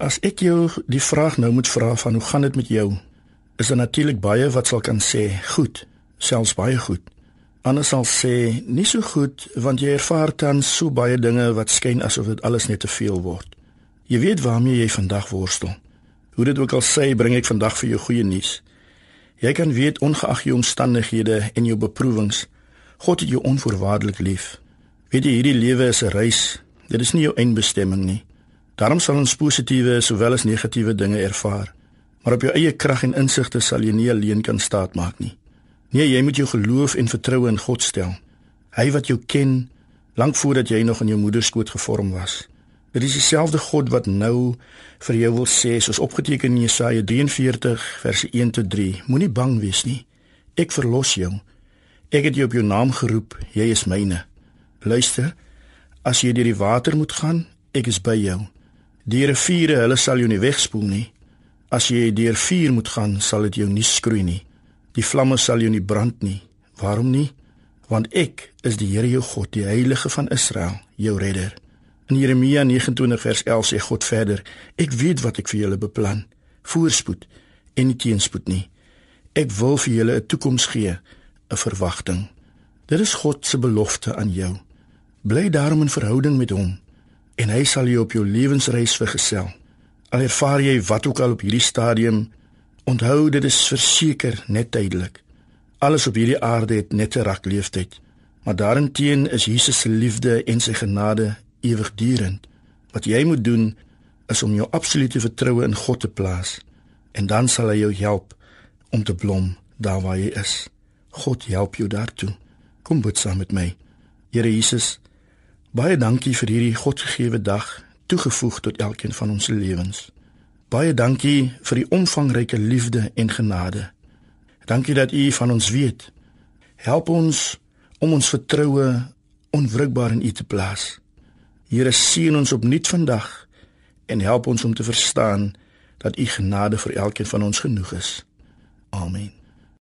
As ek jou die vraag nou moet vra van hoe gaan dit met jou? Is daar natuurlik baie wat sal kan sê, goed, selfs baie goed. Anders sal sê nie so goed want jy ervaar tans so baie dinge wat skyn asof dit alles net te veel word. Jy weet waarmee jy vandag worstel. Hoe dit ook al sê, bring ek vandag vir jou goeie nuus. Jy kan weet ongeag jou omstandighede en jou beproewings, God het jou onvoorwaardelik lief. Weet jy hierdie lewe is 'n reis. Dit is nie jou eindbestemming nie. Daarom sal ons positiewe sowel as negatiewe dinge ervaar. Maar op jou eie krag en insigte sal jy nie alleen kan staatmaak nie. Nee, jy moet jou geloof en vertroue in God stel. Hy wat jou ken lank voordat jy nog in jou moeder skoot gevorm was. Dit is dieselfde God wat nou vir jou wil sê soos opgeteken in Jesaja 43 vers 1 tot 3. Moenie bang wees nie. Ek verlos jou. Ek het jou op jou naam geroep. Jy is myne. Luister. As jy deur die water moet gaan, ek is by jou. Die riviere, hulle sal jou nie wegspoel nie. As jy deur vuur moet gaan, sal dit jou nie skroei nie. Die vlamme sal jou nie brand nie. Waarom nie? Want ek is die Here jou God, die Heilige van Israel, jou redder. In Jeremia 29 vers 11 sê God verder: Ek weet wat ek vir julle beplan, voorspoed en nie teenspoed nie. Ek wil vir julle 'n toekoms gee, 'n verwagting. Dit is God se belofte aan jou. Bly daarom in verhouding met hom en hy sal jou op jou lewensreis vergesel. Al ervaar jy wat ook al op hierdie stadium Onthou dit is verseker net tydelik. Alles op hierdie aarde het net 'n rakleeftyd, maar daarenteen is Jesus se liefde en sy genade ewigdurend. Wat jy moet doen is om jou absolute vertroue in God te plaas en dan sal hy jou help om te blom daar waar jy is. God help jou daartoe. Kom bid saam met my. Here Jesus, baie dankie vir hierdie Godgegewe dag toegevoeg tot elkeen van ons lewens. Baie dankie vir die omvangryke liefde en genade. Dankie dat U van ons weet. Help ons om ons vertroue onwrikbaar in U te plaas. Here seën ons opnuut vandag en help ons om te verstaan dat U genade vir elkeen van ons genoeg is. Amen.